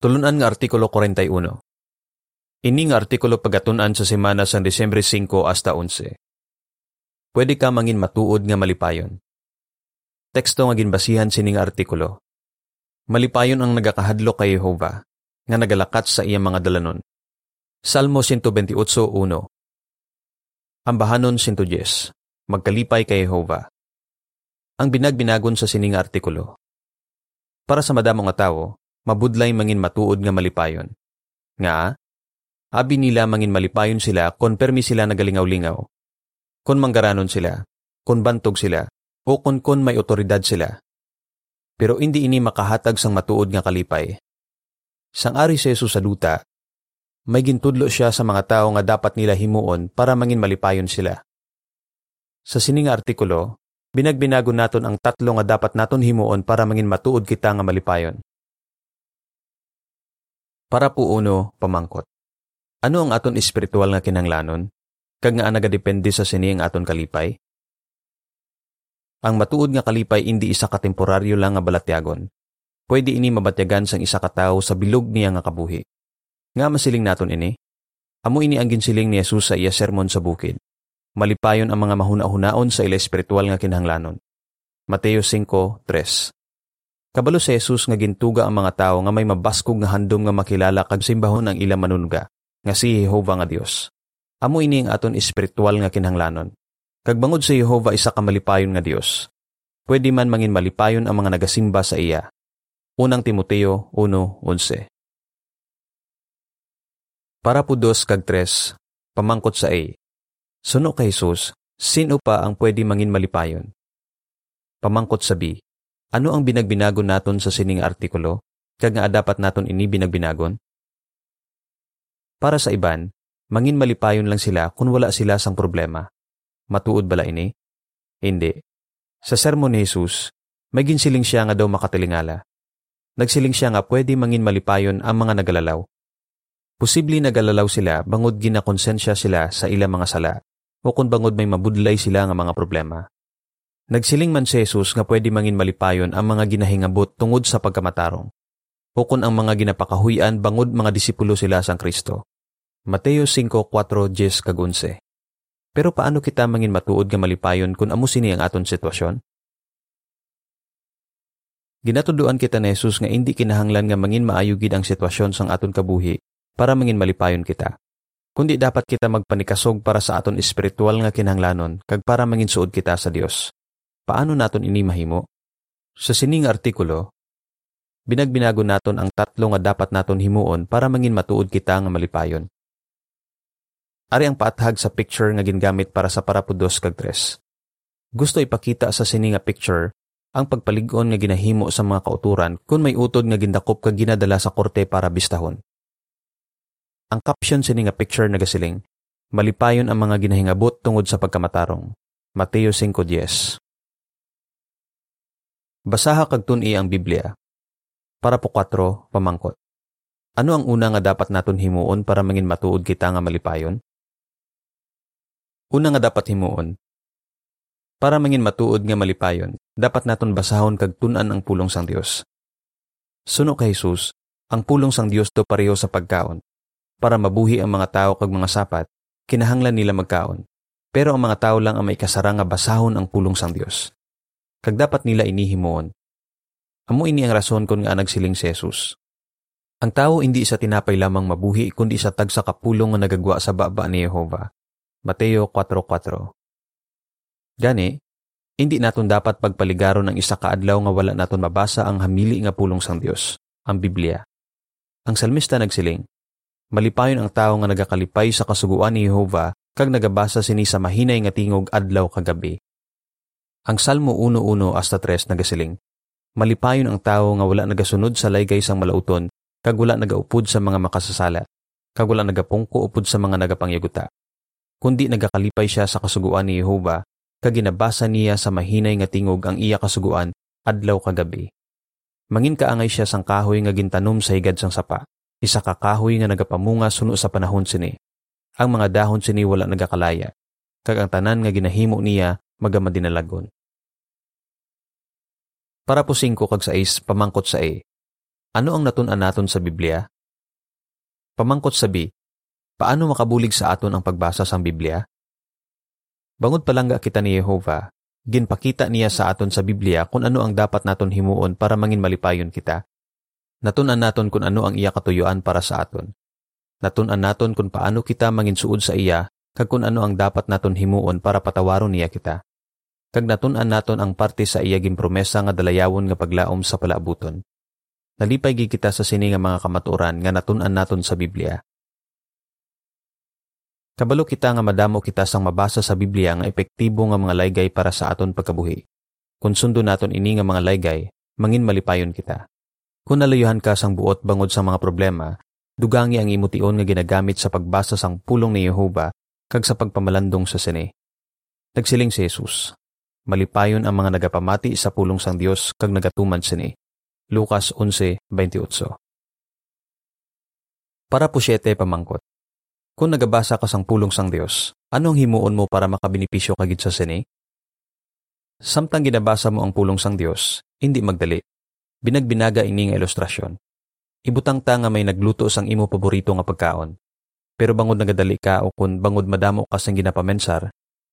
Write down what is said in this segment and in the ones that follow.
Tulunan nga Artikulo 41. Ini nga artikulo pagatunan sa semana sa Desembre 5 hasta 11. Pwede ka mangin matuod nga malipayon. Teksto nga ginbasihan sining artikulo. Malipayon ang nagakahadlo kay Jehova, nga nagalakat sa iyang mga dalanon. Salmo 128.1 Ambahanon 110 Magkalipay kay Jehova. Ang binagbinagon sa sining artikulo. Para sa madamong nga tao, mabudlay mangin matuod nga malipayon. Nga, abi nila mangin malipayon sila kon permi sila nagalingaw-lingaw. Kon manggaranon sila, kon bantog sila, o kon kon may otoridad sila. Pero hindi ini makahatag sang matuod nga kalipay. Sang ari sa Jesus sa duta, may gintudlo siya sa mga tao nga dapat nila himuon para mangin malipayon sila. Sa sining artikulo, binagbinago naton ang tatlo nga dapat naton himuon para mangin matuod kita nga malipayon. Para po uno, pamangkot. Ano ang aton espiritual nga kinanglanon? Kag nga nagadepende sa sini ang aton kalipay? Ang matuod nga kalipay hindi isa ka temporaryo lang nga balatyagon. Pwede ini mabatyagan sang isa ka tawo sa bilog niya nga kabuhi. Nga masiling naton ini? Amo ini ang ginsiling ni Jesus sa iya sermon sa bukid. Malipayon ang mga mahuna-hunaon sa ila espiritual nga kinahanglanon. Mateo 5:3 Kabalo si Jesus nga gintuga ang mga tao nga may mabaskog nga handom nga makilala kag simbahon ang ila manunga, nga si Jehova nga Dios. Amo ini ang aton espiritual nga kinahanglanon. Kag bangod sa Jehova isa ka malipayon nga Dios. Pwede man mangin malipayon ang mga nagasimba sa iya. Unang Timoteo 1:11. Para po dos kag tres, pamangkot sa A. Suno kay Jesus, sino pa ang pwede mangin malipayon? Pamangkot sa B. Ano ang binagbinagon naton sa sining artikulo? Kag nga dapat naton ini binagbinagon? Para sa iban, mangin malipayon lang sila kung wala sila sang problema. Matuod bala ini? Hindi. Sa sermon ni Jesus, may ginsiling siya nga daw makatilingala. Nagsiling siya nga pwede mangin malipayon ang mga nagalalaw. Posible nagalalaw sila bangod ginakonsensya sila sa ilang mga sala o kung bangod may mabudlay sila nga mga problema. Nagsiling man si Jesus nga pwede mangin malipayon ang mga ginahingabot tungod sa pagkamatarong. Kung ang mga ginapakahuyan bangod mga disipulo sila sang Kristo. Mateo 5:4-10 kagunse. Pero paano kita mangin matuod nga malipayon kung amo sini ang aton sitwasyon? Ginatuduan kita ni Jesus nga hindi kinahanglan nga mangin maayugid ang sitwasyon sang aton kabuhi para mangin malipayon kita. Kundi dapat kita magpanikasog para sa aton espiritual nga kinahanglanon kag para mangin suod kita sa Dios. Paano naton ini mahimo? Sa sining artikulo, binagbinago naton ang tatlo nga dapat naton himuon para mangin matuod kita nga malipayon. Ari ang paathag sa picture nga gingamit para sa parapudos kag tres. Gusto ipakita sa sini nga picture ang pagpalig-on nga ginahimo sa mga kauturan kung may utod nga gindakop kag ginadala sa korte para bistahon. Ang caption sini nga picture nagasiling, malipayon ang mga ginahingabot tungod sa pagkamatarong. Mateo 5.10 Basaha kag tun-i ang Biblia. Para po 4, pamangkot. Ano ang una nga dapat naton himuon para mangin matuod kita nga malipayon? Una nga dapat himuon. Para mangin matuod nga malipayon, dapat naton basahon kag tun-an ang pulong sang Dios. Suno kay Jesus, ang pulong sang Dios do pareho sa pagkaon. Para mabuhi ang mga tao kag mga sapat, kinahanglan nila magkaon. Pero ang mga tao lang ang may kasara nga basahon ang pulong sang Dios kag dapat nila inihimoon. Amo ini ang rason kung nga nagsiling si Jesus. Ang tao hindi sa tinapay lamang mabuhi kundi sa tag sa kapulong nga nagagwa sa baba ni Jehova. Mateo 4.4 Gani, hindi naton dapat pagpaligaron ang isa kaadlaw nga wala naton mabasa ang hamili nga pulong sang Dios, ang Biblia. Ang salmista nagsiling, Malipayon ang tao nga nagakalipay sa kasuguan ni Jehova kag nagabasa sini sa mahinay nga tingog adlaw kagabi. Ang Salmo 1.1 hasta 3 nagasiling, Malipayon ang tao nga wala nagasunod sa laygay sang malauton, kag wala nagaupod sa mga makasasala, kag wala nagapungko upod sa mga nagapangyaguta. Kundi nagakalipay siya sa kasuguan ni Jehova, kag ginabasa niya sa mahinay nga tingog ang iya kasuguan adlaw kagabi. Mangin kaangay siya sang kahoy nga gintanom sa higad sang sapa, isa ka kahoy nga nagapamunga suno sa panahon sini. Ang mga dahon sini wala nagakalaya, kag ang tanan nga ginahimo niya magama dinalagon. Para po 5 kag 6 pamangkot sa A. ano ang natun-an naton sa Biblia? Pamangkot sabi, paano makabulig sa aton ang pagbasa sa Biblia? Bangod palangga kita ni Jehova, ginpakita niya sa aton sa Biblia kung ano ang dapat naton himuon para mangin malipayon kita. Natunan naton kung ano ang iya katuyuan para sa aton. Natunan naton kung paano kita mangin suod sa iya kag kung ano ang dapat naton himuon para patawaron niya kita. Kag natunan naton ang parte sa iya promesa nga dalayawon nga paglaom sa palaabuton. Nalipay gi kita sa sini nga mga kamaturan nga natunan naton sa Biblia. Kabalo kita nga madamo kita sang mabasa sa Biblia nga epektibo nga mga laygay para sa aton pagkabuhi. Kung sundo naton ini nga mga laygay, mangin malipayon kita. Kung nalayuhan ka sang buot bangod sa mga problema, dugangi ang imution nga ginagamit sa pagbasa sang pulong ni Yehova kag sa pagpamalandong sa sini. Nagsiling si Jesus, malipayon ang mga nagapamati sa pulong sang Dios kag nagatuman sini. Lucas 11.28 Para po siyete pamangkot. Kung nagabasa ka sang pulong sang Dios, anong himuon mo para makabinipisyo kagid sa sini? Samtang ginabasa mo ang pulong sang Dios, hindi magdali. Binagbinaga ini nga ilustrasyon. Ibutang ta nga may nagluto sang imo paborito nga pagkaon. Pero bangod nagadali ka o kung bangod madamo ka sang ginapamensar,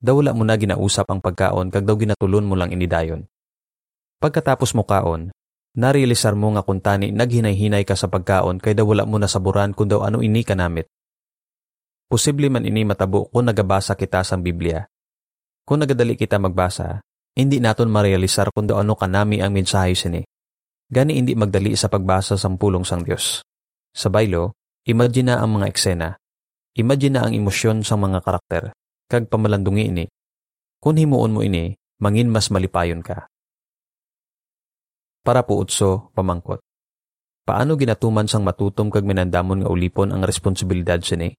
daw wala mo na ginausap ang pagkaon kag daw ginatulon mo lang inidayon. Pagkatapos mo kaon, Narealisar mo nga kung tani naghinay-hinay ka sa pagkaon kay daw wala mo nasaburan kung daw ano ini kanamit. Posible man ini matabo kung nagabasa kita sa Biblia. Kung nagadali kita magbasa, hindi naton marealisar kung daw ano kanami ang mensahe sini. Gani hindi magdali sa pagbasa sa pulong sang Dios. Sa baylo, imagine na ang mga eksena. Imagine na ang emosyon sa mga karakter. Kag pamalandungi ini. Kung himuon mo ini, mangin mas malipayon ka. Para po utso, pamangkot. Paano ginatuman sang matutom kag minandamon nga ulipon ang responsibilidad sini?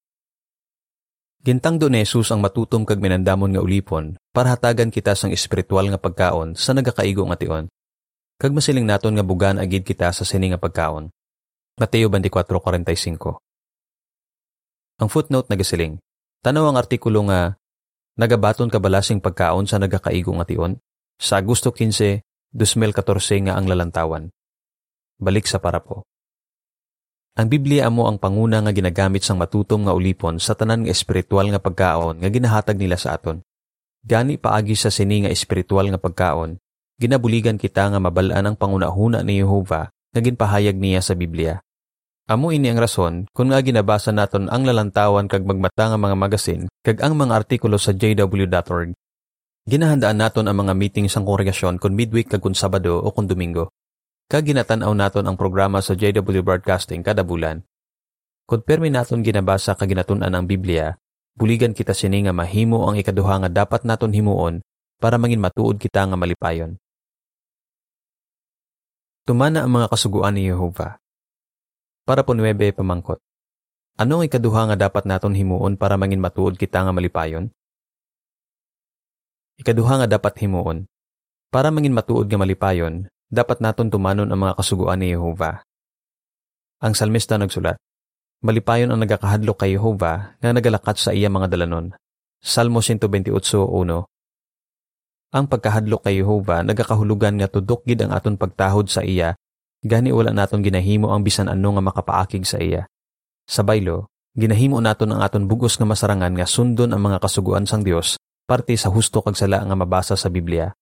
Gintang do Jesus ang matutom kag minandamon nga ulipon para hatagan kita sang espiritual nga pagkaon sa nagakaigo nga tion. Kag masiling naton nga bugan agid kita sa sini nga pagkaon. Mateo 24:45. Ang footnote nagasiling. Tanaw ang artikulo nga nagabaton kabalasing pagkaon sa nagakaigo nga tion sa Agosto 15, 2014 nga ang lalantawan. Balik sa parapo. Ang Biblia amo ang panguna nga ginagamit sang matutom nga ulipon sa tanan nga espiritual nga pagkaon nga ginahatag nila sa aton. Gani paagi sa sini nga espiritual nga pagkaon, ginabuligan kita nga mabalaan ang pangunahuna ni Jehova nga ginpahayag niya sa Biblia. Amo ini ang rason kung nga ginabasa naton ang lalantawan kag magmata nga mga magasin kag ang mga artikulo sa jw.org Ginahandaan naton ang mga meeting sang kongregasyon kung midweek kag kun Sabado o kung Domingo. Kag ginatan-aw naton ang programa sa JW Broadcasting kada bulan. Kung permi naton ginabasa kag ginatun-an ang Biblia, buligan kita sini nga mahimo ang ikaduha nga dapat naton himuon para mangin matuod kita nga malipayon. Tumana ang mga kasuguan ni Jehova. Para po nuebe pamangkot. Ano ang ikaduha nga dapat naton himuon para mangin matuod kita nga malipayon? Ikaduha nga dapat himuon. Para mangin matuod nga malipayon, dapat naton tumanon ang mga kasuguan ni Jehova. Ang salmista nagsulat, Malipayon ang nagakahadlok kay Jehova nga nagalakat sa iya mga dalanon. Salmo 128.1 Ang pagkahadlok kay Jehova nagakahulugan nga tudok gid ang aton pagtahod sa iya, gani wala naton ginahimo ang bisan ano nga makapaakig sa iya. Sa baylo, ginahimo naton ang aton bugos nga masarangan nga sundon ang mga kasuguan sang Dios parte sa husto kag sala nga mabasa sa Biblia.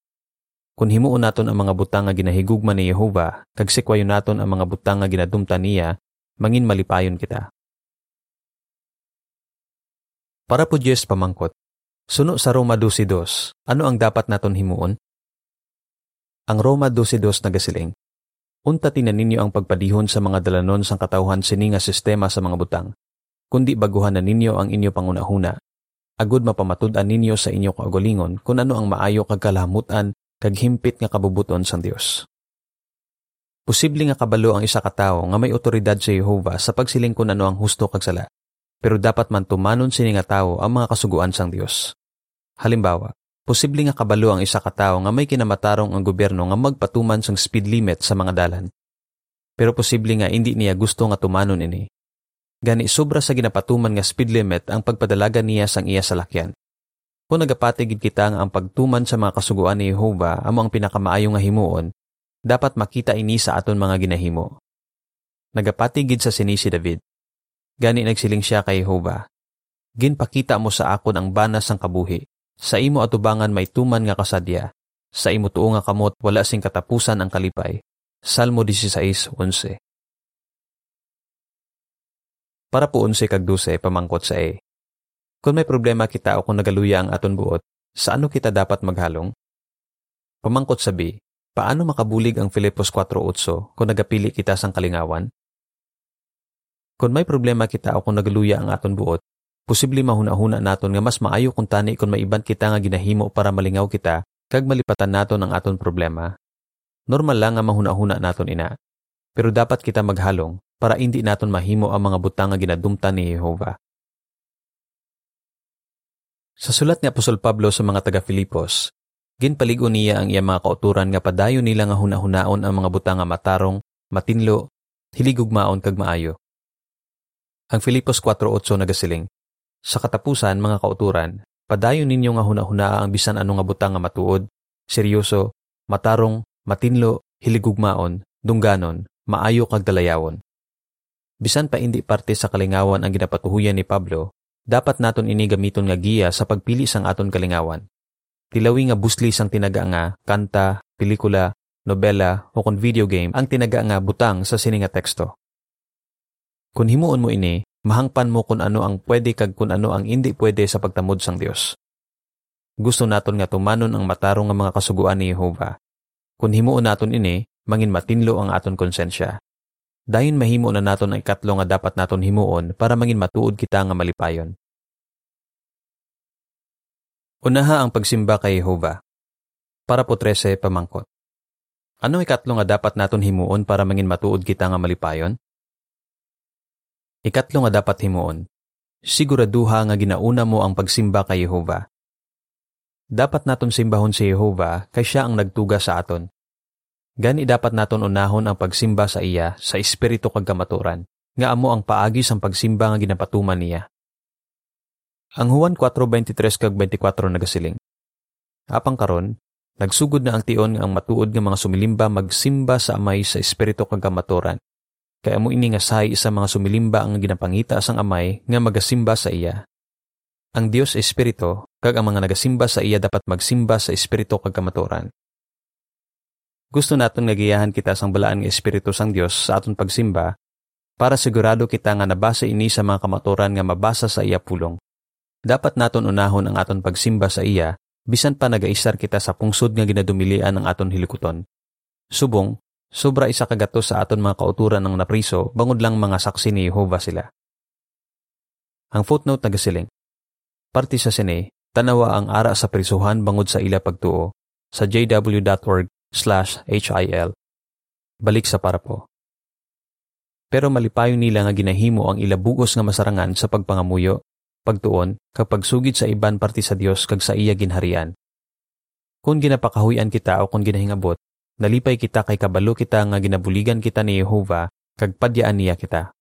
Kung himuon naton ang mga butang nga ginahigugma ni Jehova, kag sikwayo naton ang mga butang nga ginadumta niya, mangin malipayon kita. Para po Diyos pamangkot, suno sa Roma 12.2, ano ang dapat naton himuon? Ang Roma 12.2 nagasiling, Unta tinan ninyo ang pagpadihon sa mga dalanon sang katawhan sini nga sistema sa mga butang, kundi baguhan na ninyo ang inyo pangunahuna, agud mapamatud-an ninyo sa inyo kaugalingon kung ano ang maayo kag kalamutan kag himpit nga kabubuton sang Dios. Posible nga kabalo ang isa ka tawo nga may otoridad sa Jehova sa pagsiling kung ano ang husto kag sala. Pero dapat man tumanon sini nga tawo ang mga kasuguan sang Dios. Halimbawa, posible nga kabalo ang isa ka tawo nga may kinamatarong ang gobyerno nga magpatuman sang speed limit sa mga dalan. Pero posible nga hindi niya gusto nga tumanon ini Gani sobra sa ginapatuman nga speed limit ang pagpadalaga niya sang iya salakyan. Kung nagapatigid kita nga ang pagtuman sa mga kasuguan ni Jehova amo ang pinakamaayo nga himuon, dapat makita ini sa aton mga ginahimo. nagapatigid sa sini si David. Gani nagsiling siya kay Jehovah. Ginpakita mo sa akon ang banas sang kabuhi. Sa imo atubangan may tuman nga kasadya. Sa imo tuo nga kamot wala sing katapusan ang kalipay. Salmo 16:11. Para po 11 kag 12 pamangkot sa E. Kung may problema kita o kung nagaluya ang aton buot, sa ano kita dapat maghalong? Pamangkot sa B, paano makabulig ang Filipos 4.8 kung nagapili kita sang kalingawan? Kung may problema kita o kung nagaluya ang aton buot, posible mahuna-huna naton nga mas maayo kung tani kung maiban kita nga ginahimo para malingaw kita kag malipatan naton ang aton problema. Normal lang nga mahuna-huna naton ina. Pero dapat kita maghalong para hindi naton mahimo ang mga butang nga ginadumta ni Jehova. Sa sulat ni Apostol Pablo sa mga taga-Filipos, ginpaligo niya ang iya mga kauturan nga padayon nila nga hunahunaon ang mga butang nga matarong, matinlo, hiligugmaon kag maayo. Ang Filipos 4.8 nagasiling, Sa katapusan, mga kauturan, padayon ninyo nga hunahuna ang bisan ano nga butang nga matuod, seryoso, matarong, matinlo, hiligugmaon, dungganon, maayo kag dalayawon. Bisan pa hindi parte sa kalingawan ang ginapatuhuyan ni Pablo, dapat naton ini gamiton nga giya sa pagpili sang aton kalingawan. Tilawi nga busli sang tinaga nga kanta, pelikula, nobela o kon video game ang tinaga nga butang sa sini nga teksto. Kung himuon mo ini, mahangpan mo kung ano ang pwede kag kung ano ang hindi pwede sa pagtamod sang Dios. Gusto naton nga tumanon ang matarong nga mga kasuguan ni Jehova. Kung himuon naton ini, mangin matinlo ang aton konsensya. Dayon mahimo na naton ang ikatlo nga dapat naton himuon para mangin matuod kita nga malipayon. Unaha ang pagsimba kay Jehova. Para po 13 pamangkot. Ano ikatlo nga dapat naton himuon para mangin matuod kita nga malipayon? Ikatlo nga dapat himuon. Siguraduha nga ginauna mo ang pagsimba kay Jehova. Dapat naton simbahon si Jehova kay siya ang nagtuga sa aton. Gani dapat naton unahon ang pagsimba sa iya sa espiritu kag kamaturan, nga amo ang paagi sang pagsimba nga ginapatuman niya. Ang Juan 4:23 kag 24 nagasiling. Apang karon, nagsugod na ang tion nga ang matuod nga mga sumilimba magsimba sa amay sa espiritu kag kamaturan. Kaya mo ini nga sahi sa mga sumilimba ang ginapangita sang amay nga magasimba sa iya. Ang Dios espiritu kag ang mga nagasimba sa iya dapat magsimba sa espiritu kag kamaturan. Gusto naton nagayahan kita sang balaan nga Espiritu sang Dios sa aton pagsimba para sigurado kita nga nabasa ini sa mga kamaturan nga mabasa sa iya pulong. Dapat naton unahon ang aton pagsimba sa iya bisan pa nagaisar kita sa pungsod nga ginadumilian ang aton hilikuton. Subong, sobra isa kagato sa aton mga kauturan ng napriso bangod lang mga saksi ni Jehova sila. Ang footnote nagasiling. Parti sa sine, tanawa ang ara sa prisuhan bangod sa ila pagtuo sa jw.org slash HIL. Balik sa para po. Pero malipayo nila nga ginahimo ang ilabugos nga masarangan sa pagpangamuyo, pagtuon, kapag sugid sa iban parte sa Dios kag sa iya ginharian. Kung ginapakahuyan kita o kung ginahingabot, nalipay kita kay kabalo kita nga ginabuligan kita ni Jehova kag padyaan niya kita.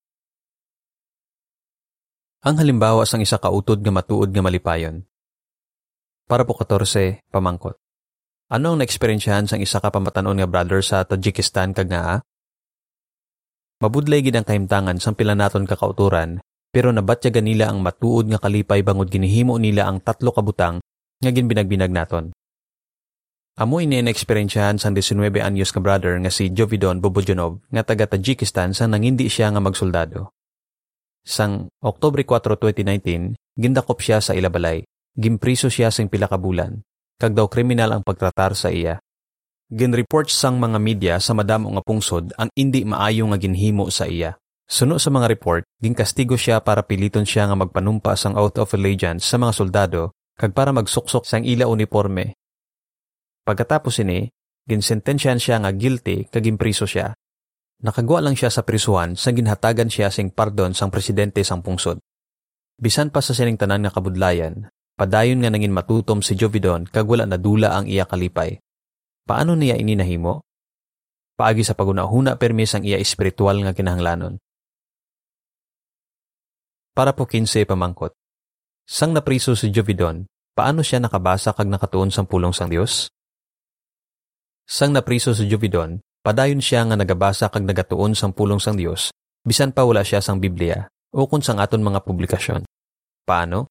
Ang halimbawa sang isa ka utod nga matuod nga malipayon. Para po 14, pamangkot. Ano ang naeksperyensyahan sang isa ka pamatanon nga brother sa Tajikistan kag nga? Mabudlay gid ang kahimtangan sang pila naton kakauturan, pero nabatyagan nila ang matuod nga kalipay bangod ginihimo nila ang tatlo ka butang nga ginbinagbinag naton. Amo eksperyensyahan sang 19 anyos ka brother nga si Jovidon Bobojonov nga taga Tajikistan sang nangindi siya nga magsoldado. Sang Oktobre 4, 2019, gindakop siya sa Ilabalay. Gimpriso siya sing pila ka bulan kag daw kriminal ang pagtratar sa iya. Ginreport sang mga media sa madamo nga pungsod ang indi maayo nga ginhimo sa iya. Suno sa mga report, ginkastigo siya para piliton siya nga magpanumpa sang oath of allegiance sa mga soldado kag para magsuksok sang ila uniforme. Pagkatapos ini, ginsentensyahan siya nga guilty kag impriso siya. Nakagwa lang siya sa prisuhan sa ginhatagan siya sing pardon sang presidente sang pungsod. Bisan pa sa sining tanan nga kabudlayan, Padayon nga nangin matutom si Jovidon kag wala nadula ang iya kalipay. Paano niya ini nahimo? Paagi sa pagunahuna permis ang iya espiritual nga kinahanglanon. Para po 15 pamangkot. Sang napriso si Jovidon, paano siya nakabasa kag nakatuon sang pulong sang Dios? Sang napriso si Jovidon, Padayon siya nga nagabasa kag nagatuon sang pulong sang Dios, bisan pa wala siya sang Biblia o kung sang aton mga publikasyon. Paano?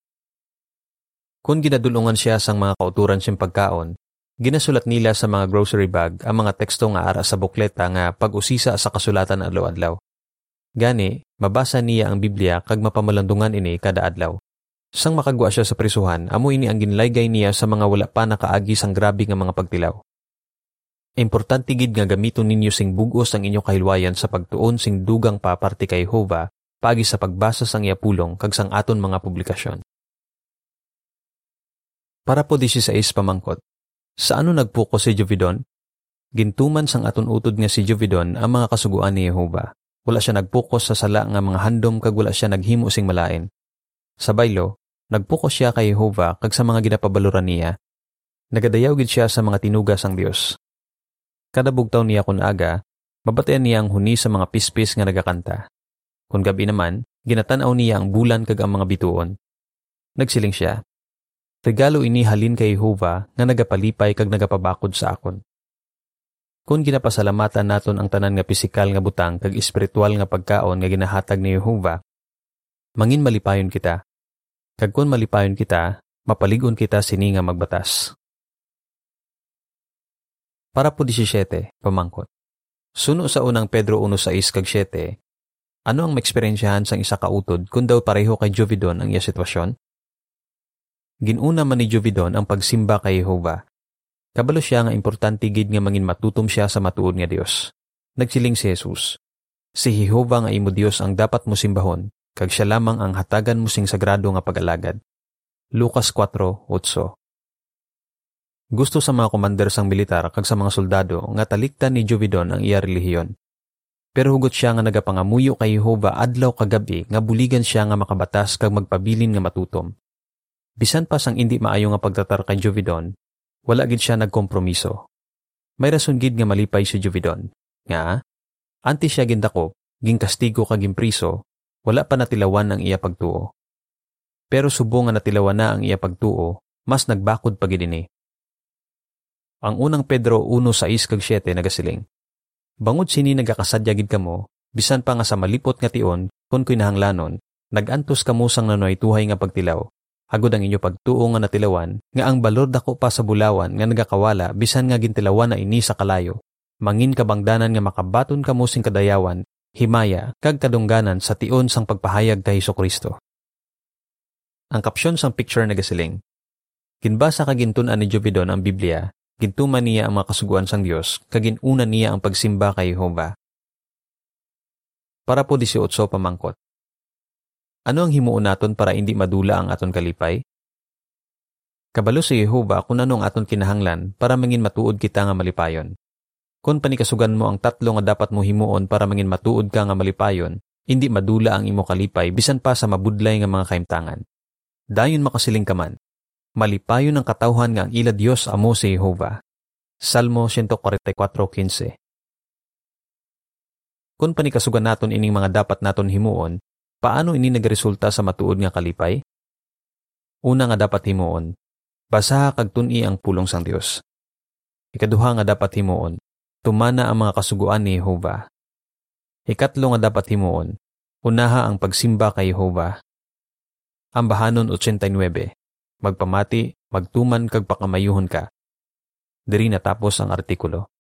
Kung ginadulungan siya sang mga kauturan siyang pagkaon, ginasulat nila sa mga grocery bag ang mga teksto nga ara sa bukleta nga pag-usisa sa kasulatan adlaw-adlaw. Gani, mabasa niya ang Biblia kag mapamalandungan ini kada adlaw. Sang makagwa siya sa prisuhan, amo ini ang ginlaygay niya sa mga wala pa nakaagi sang grabe nga mga pagtilaw. Importante gid nga gamiton ninyo sing bugos ang inyong kahilwayan sa pagtuon sing dugang paparti kay Jehova pagi sa pagbasa sang iapulong kag sang aton mga publikasyon. Para po 16 pamangkot. Sa ano nagpuko si Jovidon? Gintuman sang aton utod nga si Jovidon ang mga kasuguan ni Jehova. Wala siya nagpukos sa sala nga mga handom kag wala siya naghimo sing malain. Sa baylo, nagpukos siya kay Jehova kag sa mga ginapabaluran niya. Nagadayaw gid siya sa mga tinugas sang Dios. Kada bugtaw niya kun aga, mabatayan niya ang huni sa mga pispis nga nagakanta. Kung gabi naman, ginatanaw niya ang bulan kag ang mga bituon. Nagsiling siya, Regalo ini halin kay Jehova nga nagapalipay kag nagapabakod sa akon. Kung ginapasalamatan naton ang tanan nga pisikal nga butang kag espiritual nga pagkaon nga ginahatag ni Jehova, mangin malipayon kita. Kag kung malipayon kita, mapaligon kita sini nga magbatas. Para po 17, pamangkot. Suno sa unang Pedro 1.6 kag 7, ano ang maeksperiensyahan sang isa kautod kung daw pareho kay Jovidon ang iya sitwasyon? Ginuna man ni Jovidon ang pagsimba kay Jehova. Kabalo siya nga importante gid nga mangin matutom siya sa matuod nga Dios. Nagsiling si Jesus, Si Jehova nga imo Dios ang dapat mo simbahon, kag siya lamang ang hatagan mo sing sagrado nga pagalagad. Lucas 4:8. Gusto sa mga komander sang militar kag sa mga soldado nga taliktan ni Jovidon ang iya relihiyon. Pero hugot siya nga nagapangamuyo kay Jehova adlaw kagabi nga buligan siya nga makabatas kag magpabilin nga matutom. Bisan pa sang indi maayo nga pagtatar kay Jovidon, wala gid siya nagkompromiso. May rason gid nga malipay si Jovidon. Nga, anti siya gindako, ging kastigo kag impriso, wala pa natilawan ang iya pagtuo. Pero subo nga natilawan na ang iya pagtuo, mas nagbakod pa gid ini. Ang unang Pedro 1:6 kag 7 nagasiling. Bangod sini nagakasadya gid kamo, bisan pa nga sa malipot nga tion, kun kinahanglanon, nagantos kamo sang nanoy tuhay nga pagtilaw, Hagod ang inyo pagtuo nga natilawan, nga ang balor dako pa sa bulawan nga nagakawala bisan nga gintilawan na ini sa kalayo. Mangin kabangdanan nga makabaton kamo sing kadayawan, himaya, kag kadungganan sa tion sang pagpahayag kay Hesus Kristo. Ang kapsyon sang picture nagasiling. Kinbasa kagintun ni Jovidon ang Biblia, gintuman niya ang mga kasuguan sang Dios, kaginuna niya ang pagsimba kay Jehova. Para po 18 pamangkot. Ano ang himuon naton para hindi madula ang aton kalipay? Kabalo si Jehova kung ano ang aton kinahanglan para mangin matuod kita nga malipayon. Kung panikasugan mo ang tatlo nga dapat mo himuon para mangin matuod ka nga malipayon, hindi madula ang imo kalipay bisan pa sa mabudlay nga mga kaimtangan. Dayon makasiling ka man, malipayon ang katawhan nga ang ila Dios amo si Jehova. Salmo 144.15 Kung panikasugan naton ining mga dapat naton himuon, Paano ini nagresulta sa matuod nga kalipay? Una nga dapat himuon, basaha kag tun-i ang pulong sang Dios. Ikaduha nga dapat himuon, tumana ang mga kasuguan ni Jehova. Ikatlo nga dapat himuon, unaha ang pagsimba kay Jehova. Ang bahanon 89, magpamati, magtuman kag pakamayuhon ka. Diri natapos ang artikulo.